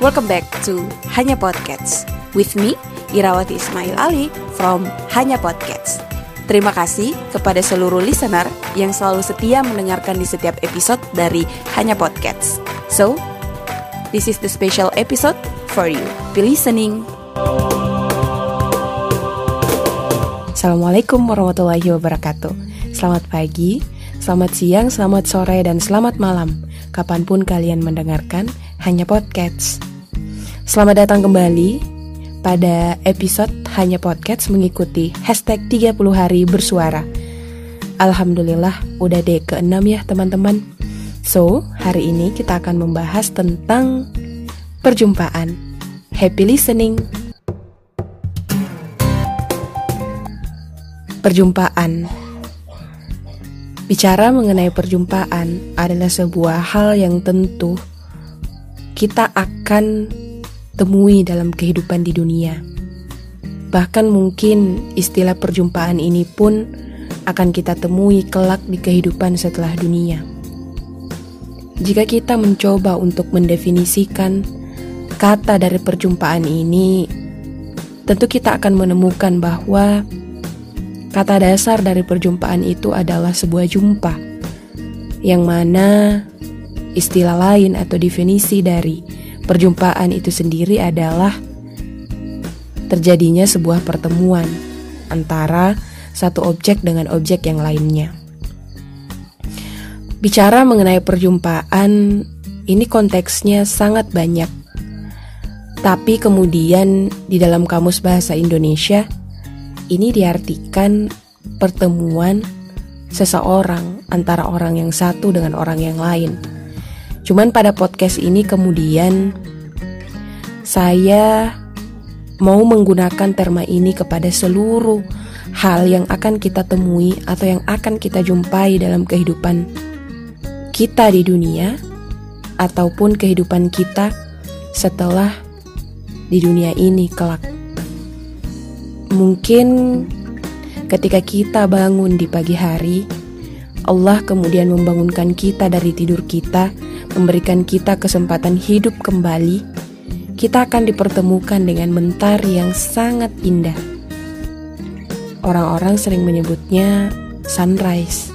Welcome back to Hanya Podcast with me, Irawati Ismail Ali from Hanya Podcast. Terima kasih kepada seluruh listener yang selalu setia mendengarkan di setiap episode dari Hanya Podcast. So, this is the special episode for you. Be listening. Assalamualaikum warahmatullahi wabarakatuh. Selamat pagi, selamat siang, selamat sore, dan selamat malam. Kapan pun kalian mendengarkan Hanya Podcast. Selamat datang kembali pada episode Hanya Podcast mengikuti hashtag 30 hari bersuara. Alhamdulillah udah day ke-6 ya teman-teman. So, hari ini kita akan membahas tentang perjumpaan. Happy listening! Perjumpaan Bicara mengenai perjumpaan adalah sebuah hal yang tentu kita akan temui dalam kehidupan di dunia. Bahkan mungkin istilah perjumpaan ini pun akan kita temui kelak di kehidupan setelah dunia. Jika kita mencoba untuk mendefinisikan kata dari perjumpaan ini, tentu kita akan menemukan bahwa Kata dasar dari perjumpaan itu adalah sebuah jumpa, yang mana istilah lain atau definisi dari perjumpaan itu sendiri adalah terjadinya sebuah pertemuan antara satu objek dengan objek yang lainnya. Bicara mengenai perjumpaan, ini konteksnya sangat banyak. Tapi kemudian di dalam Kamus Bahasa Indonesia ini diartikan pertemuan seseorang antara orang yang satu dengan orang yang lain. Cuman pada podcast ini kemudian saya mau menggunakan terma ini kepada seluruh hal yang akan kita temui atau yang akan kita jumpai dalam kehidupan kita di dunia ataupun kehidupan kita setelah di dunia ini kelak. Mungkin ketika kita bangun di pagi hari, Allah kemudian membangunkan kita dari tidur kita, memberikan kita kesempatan hidup kembali. Kita akan dipertemukan dengan mentari yang sangat indah. Orang-orang sering menyebutnya sunrise.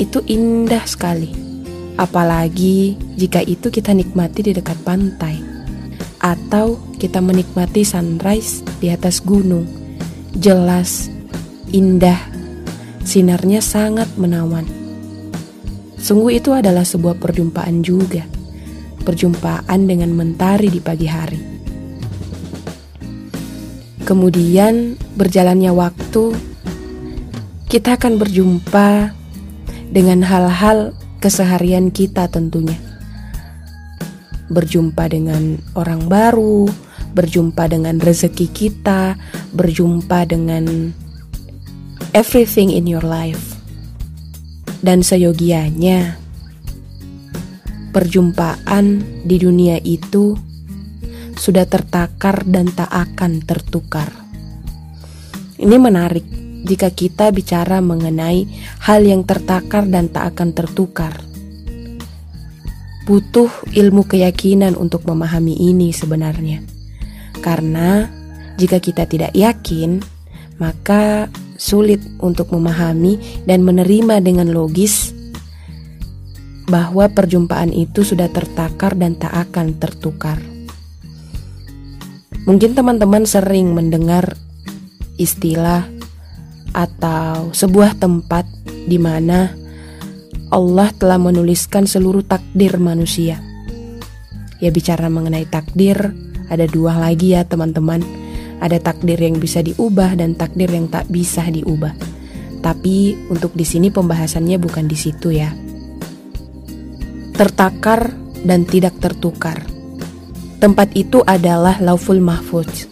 Itu indah sekali, apalagi jika itu kita nikmati di dekat pantai atau kita menikmati sunrise di atas gunung. Jelas, indah, sinarnya sangat menawan. Sungguh itu adalah sebuah perjumpaan juga. Perjumpaan dengan mentari di pagi hari. Kemudian berjalannya waktu, kita akan berjumpa dengan hal-hal keseharian kita tentunya berjumpa dengan orang baru, berjumpa dengan rezeki kita, berjumpa dengan everything in your life. Dan seyogianya, perjumpaan di dunia itu sudah tertakar dan tak akan tertukar. Ini menarik jika kita bicara mengenai hal yang tertakar dan tak akan tertukar butuh ilmu keyakinan untuk memahami ini sebenarnya. Karena jika kita tidak yakin, maka sulit untuk memahami dan menerima dengan logis bahwa perjumpaan itu sudah tertakar dan tak akan tertukar. Mungkin teman-teman sering mendengar istilah atau sebuah tempat di mana Allah telah menuliskan seluruh takdir manusia. Ya bicara mengenai takdir, ada dua lagi ya teman-teman. Ada takdir yang bisa diubah dan takdir yang tak bisa diubah. Tapi untuk di sini pembahasannya bukan di situ ya. Tertakar dan tidak tertukar. Tempat itu adalah Lauful Mahfuz.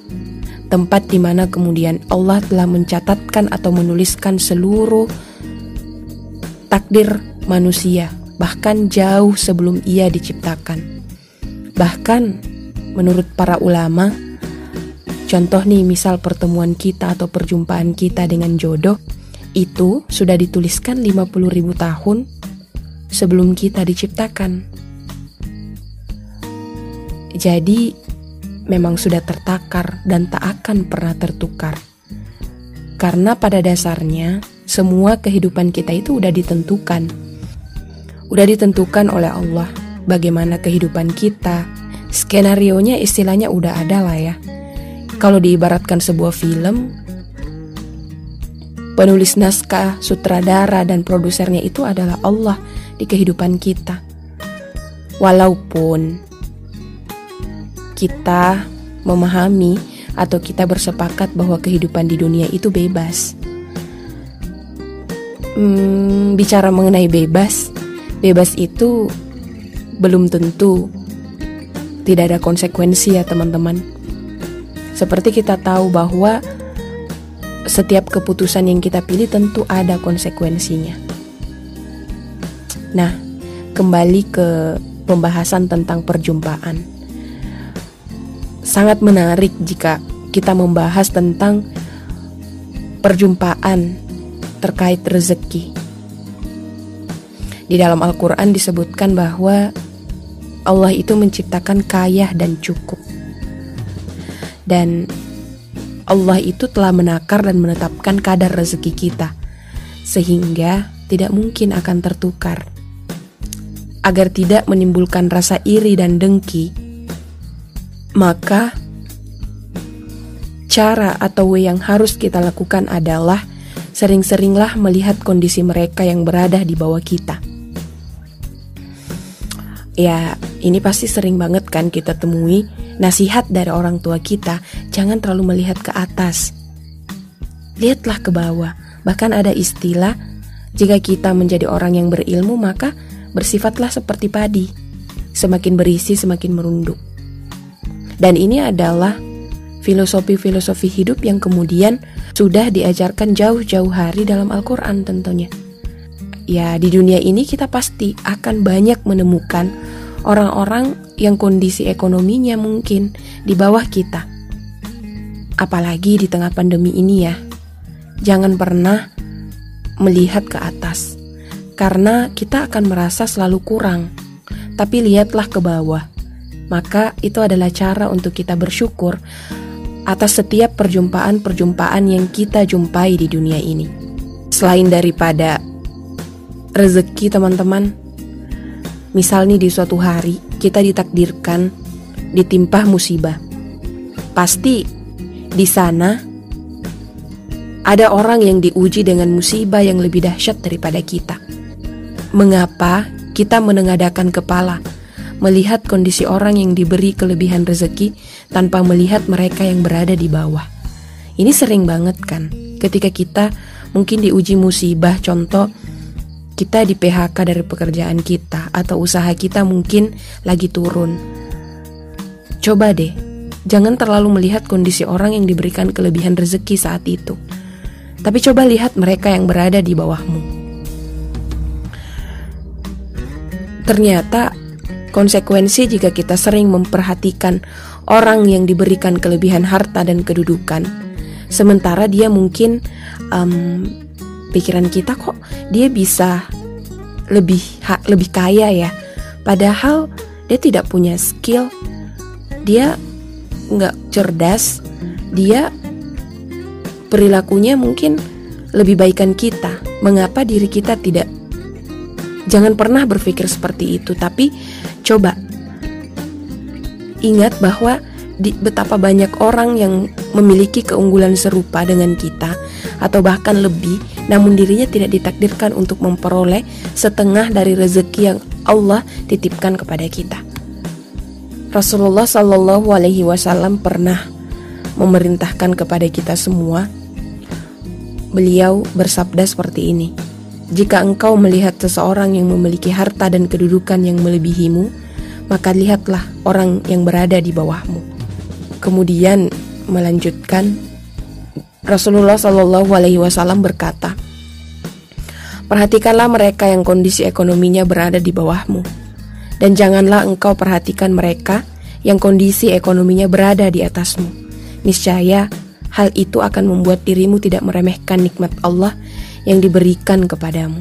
Tempat di mana kemudian Allah telah mencatatkan atau menuliskan seluruh takdir manusia, bahkan jauh sebelum ia diciptakan. Bahkan menurut para ulama, contoh nih misal pertemuan kita atau perjumpaan kita dengan jodoh, itu sudah dituliskan 50 ribu tahun sebelum kita diciptakan. Jadi, memang sudah tertakar dan tak akan pernah tertukar. Karena pada dasarnya, semua kehidupan kita itu udah ditentukan. Udah ditentukan oleh Allah bagaimana kehidupan kita. Skenario-nya istilahnya udah ada lah ya. Kalau diibaratkan sebuah film, penulis naskah, sutradara, dan produsernya itu adalah Allah di kehidupan kita. Walaupun kita memahami atau kita bersepakat bahwa kehidupan di dunia itu bebas. Hmm, bicara mengenai bebas, bebas itu belum tentu tidak ada konsekuensi ya teman-teman. Seperti kita tahu bahwa setiap keputusan yang kita pilih tentu ada konsekuensinya. Nah, kembali ke pembahasan tentang perjumpaan sangat menarik jika kita membahas tentang perjumpaan terkait rezeki. Di dalam Al-Quran disebutkan bahwa Allah itu menciptakan kaya dan cukup. Dan Allah itu telah menakar dan menetapkan kadar rezeki kita, sehingga tidak mungkin akan tertukar. Agar tidak menimbulkan rasa iri dan dengki, maka cara atau way yang harus kita lakukan adalah sering-seringlah melihat kondisi mereka yang berada di bawah kita. Ya, ini pasti sering banget kan kita temui nasihat dari orang tua kita, jangan terlalu melihat ke atas. Lihatlah ke bawah. Bahkan ada istilah, jika kita menjadi orang yang berilmu, maka bersifatlah seperti padi. Semakin berisi, semakin merunduk. Dan ini adalah filosofi-filosofi hidup yang kemudian sudah diajarkan jauh-jauh hari dalam Al-Quran tentunya. Ya, di dunia ini kita pasti akan banyak menemukan orang-orang yang kondisi ekonominya mungkin di bawah kita. Apalagi di tengah pandemi ini ya. Jangan pernah melihat ke atas. Karena kita akan merasa selalu kurang. Tapi lihatlah ke bawah maka itu adalah cara untuk kita bersyukur atas setiap perjumpaan-perjumpaan yang kita jumpai di dunia ini. Selain daripada rezeki teman-teman, misal nih di suatu hari kita ditakdirkan ditimpa musibah. Pasti di sana ada orang yang diuji dengan musibah yang lebih dahsyat daripada kita. Mengapa kita menengadakan kepala melihat kondisi orang yang diberi kelebihan rezeki tanpa melihat mereka yang berada di bawah. Ini sering banget kan, ketika kita mungkin diuji musibah, contoh kita di PHK dari pekerjaan kita atau usaha kita mungkin lagi turun. Coba deh, jangan terlalu melihat kondisi orang yang diberikan kelebihan rezeki saat itu. Tapi coba lihat mereka yang berada di bawahmu. Ternyata Konsekuensi jika kita sering memperhatikan orang yang diberikan kelebihan harta dan kedudukan, sementara dia mungkin um, pikiran kita kok dia bisa lebih ha, lebih kaya ya, padahal dia tidak punya skill, dia nggak cerdas, dia perilakunya mungkin lebih baikan kita. Mengapa diri kita tidak? Jangan pernah berpikir seperti itu, tapi Coba ingat bahwa di betapa banyak orang yang memiliki keunggulan serupa dengan kita atau bahkan lebih namun dirinya tidak ditakdirkan untuk memperoleh setengah dari rezeki yang Allah titipkan kepada kita. Rasulullah Shallallahu Alaihi Wasallam pernah memerintahkan kepada kita semua. Beliau bersabda seperti ini. Jika engkau melihat seseorang yang memiliki harta dan kedudukan yang melebihimu, maka lihatlah orang yang berada di bawahmu. Kemudian melanjutkan Rasulullah Shallallahu Alaihi Wasallam berkata, Perhatikanlah mereka yang kondisi ekonominya berada di bawahmu, dan janganlah engkau perhatikan mereka yang kondisi ekonominya berada di atasmu. Niscaya hal itu akan membuat dirimu tidak meremehkan nikmat Allah yang diberikan kepadamu.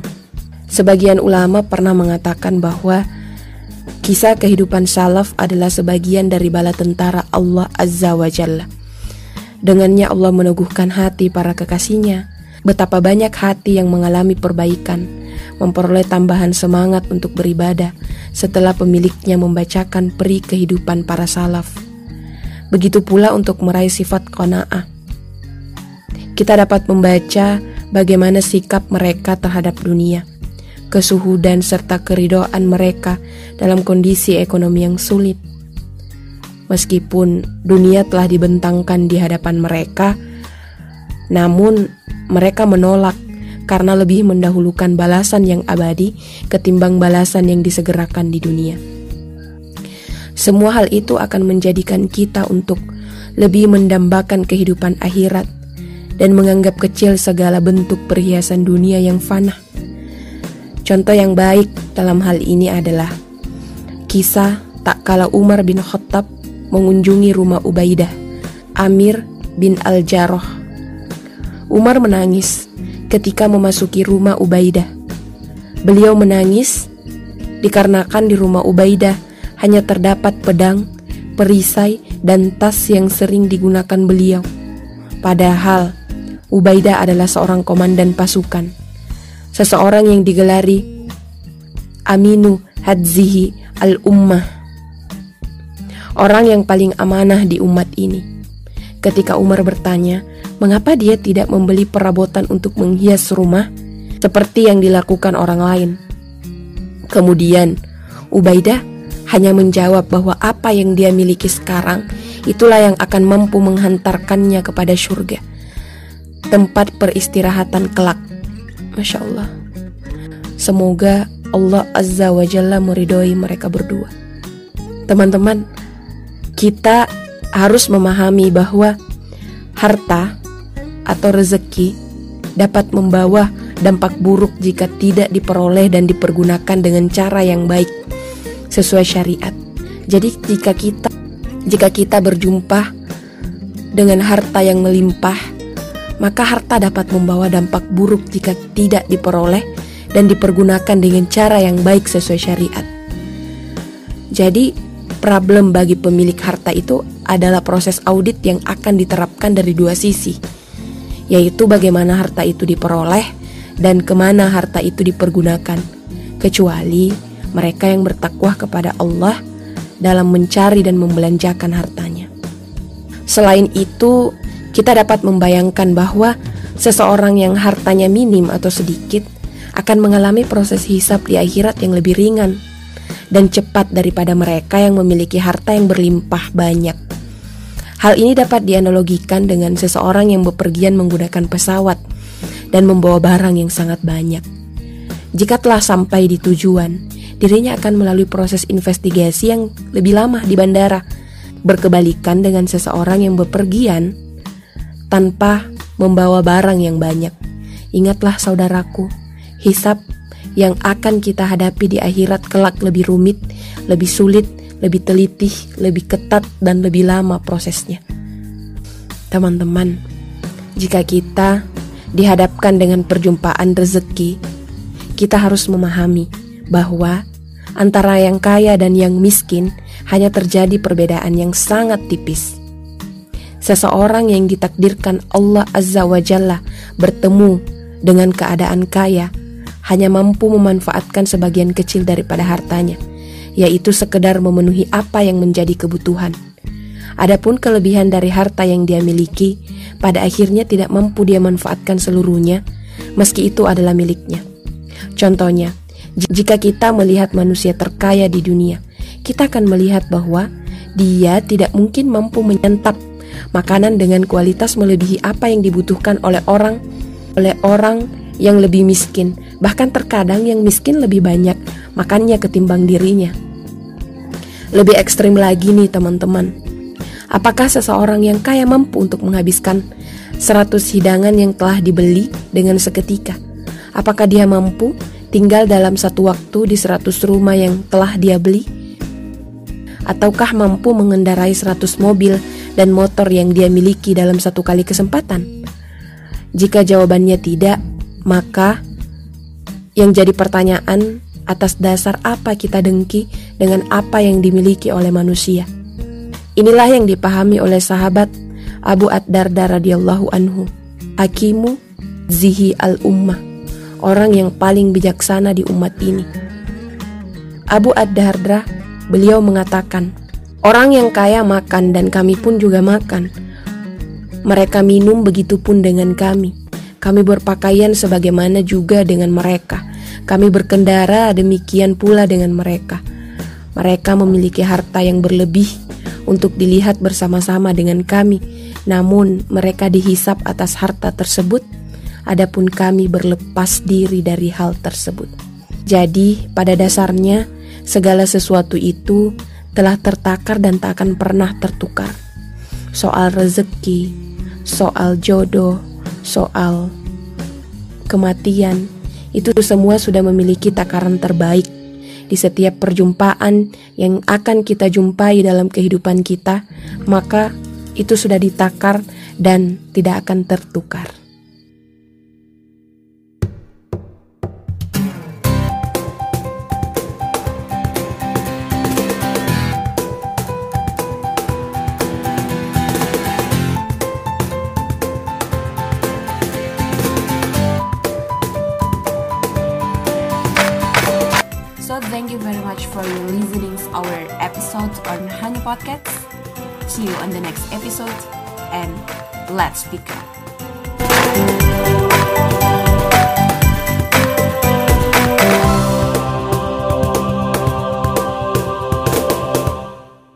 Sebagian ulama pernah mengatakan bahwa Kisah kehidupan salaf adalah sebagian dari bala tentara Allah Azza wa Jalla. Dengannya Allah meneguhkan hati para kekasihnya. Betapa banyak hati yang mengalami perbaikan, memperoleh tambahan semangat untuk beribadah setelah pemiliknya membacakan peri kehidupan para salaf. Begitu pula untuk meraih sifat kona'ah. Kita dapat membaca bagaimana sikap mereka terhadap dunia kesuhudan serta keridoan mereka dalam kondisi ekonomi yang sulit. Meskipun dunia telah dibentangkan di hadapan mereka, namun mereka menolak karena lebih mendahulukan balasan yang abadi ketimbang balasan yang disegerakan di dunia. Semua hal itu akan menjadikan kita untuk lebih mendambakan kehidupan akhirat dan menganggap kecil segala bentuk perhiasan dunia yang fana. Contoh yang baik dalam hal ini adalah kisah tak kala Umar bin Khattab mengunjungi rumah Ubaidah, Amir bin Al-Jarrah. Umar menangis ketika memasuki rumah Ubaidah. Beliau menangis dikarenakan di rumah Ubaidah hanya terdapat pedang, perisai, dan tas yang sering digunakan beliau. Padahal Ubaidah adalah seorang komandan pasukan seseorang yang digelari Aminu Hadzihi al-Ummah. Orang yang paling amanah di umat ini. Ketika Umar bertanya, mengapa dia tidak membeli perabotan untuk menghias rumah seperti yang dilakukan orang lain? Kemudian, Ubaidah hanya menjawab bahwa apa yang dia miliki sekarang itulah yang akan mampu menghantarkannya kepada surga, tempat peristirahatan kelak. Masya Allah. Semoga Allah Azza wa Jalla meridhoi mereka berdua. Teman-teman, kita harus memahami bahwa harta atau rezeki dapat membawa dampak buruk jika tidak diperoleh dan dipergunakan dengan cara yang baik sesuai syariat. Jadi jika kita jika kita berjumpa dengan harta yang melimpah maka harta dapat membawa dampak buruk jika tidak diperoleh dan dipergunakan dengan cara yang baik sesuai syariat. Jadi, problem bagi pemilik harta itu adalah proses audit yang akan diterapkan dari dua sisi, yaitu bagaimana harta itu diperoleh dan ke mana harta itu dipergunakan, kecuali mereka yang bertakwa kepada Allah dalam mencari dan membelanjakan hartanya. Selain itu, kita dapat membayangkan bahwa seseorang yang hartanya minim atau sedikit akan mengalami proses hisap di akhirat yang lebih ringan dan cepat daripada mereka yang memiliki harta yang berlimpah banyak. Hal ini dapat dianalogikan dengan seseorang yang bepergian menggunakan pesawat dan membawa barang yang sangat banyak. Jika telah sampai di tujuan, dirinya akan melalui proses investigasi yang lebih lama di bandara. Berkebalikan dengan seseorang yang bepergian tanpa membawa barang yang banyak. Ingatlah saudaraku, hisap yang akan kita hadapi di akhirat kelak lebih rumit, lebih sulit, lebih teliti, lebih ketat, dan lebih lama prosesnya. Teman-teman, jika kita dihadapkan dengan perjumpaan rezeki, kita harus memahami bahwa antara yang kaya dan yang miskin hanya terjadi perbedaan yang sangat tipis. Seseorang yang ditakdirkan Allah Azza wa Jalla bertemu dengan keadaan kaya hanya mampu memanfaatkan sebagian kecil daripada hartanya, yaitu sekedar memenuhi apa yang menjadi kebutuhan. Adapun kelebihan dari harta yang dia miliki, pada akhirnya tidak mampu dia manfaatkan seluruhnya, meski itu adalah miliknya. Contohnya, jika kita melihat manusia terkaya di dunia, kita akan melihat bahwa dia tidak mungkin mampu menyantap makanan dengan kualitas melebihi apa yang dibutuhkan oleh orang oleh orang yang lebih miskin. Bahkan terkadang yang miskin lebih banyak makannya ketimbang dirinya. Lebih ekstrim lagi nih teman-teman. Apakah seseorang yang kaya mampu untuk menghabiskan 100 hidangan yang telah dibeli dengan seketika? Apakah dia mampu tinggal dalam satu waktu di 100 rumah yang telah dia beli? Ataukah mampu mengendarai 100 mobil dan motor yang dia miliki dalam satu kali kesempatan? Jika jawabannya tidak, maka yang jadi pertanyaan Atas dasar apa kita dengki dengan apa yang dimiliki oleh manusia? Inilah yang dipahami oleh sahabat Abu Ad-Darda radhiyallahu anhu. Akimu zihi al-ummah, orang yang paling bijaksana di umat ini. Abu Ad-Darda, beliau mengatakan, orang yang kaya makan dan kami pun juga makan. Mereka minum begitupun dengan kami. Kami berpakaian sebagaimana juga dengan mereka. Kami berkendara demikian pula dengan mereka. Mereka memiliki harta yang berlebih untuk dilihat bersama-sama dengan kami, namun mereka dihisap atas harta tersebut, adapun kami berlepas diri dari hal tersebut. Jadi, pada dasarnya, segala sesuatu itu telah tertakar dan tak akan pernah tertukar. Soal rezeki, soal jodoh, soal kematian, itu semua sudah memiliki takaran terbaik di setiap perjumpaan yang akan kita jumpai dalam kehidupan kita, maka itu sudah ditakar dan tidak akan tertukar. Podcast. See you on the next episode and let's speak up.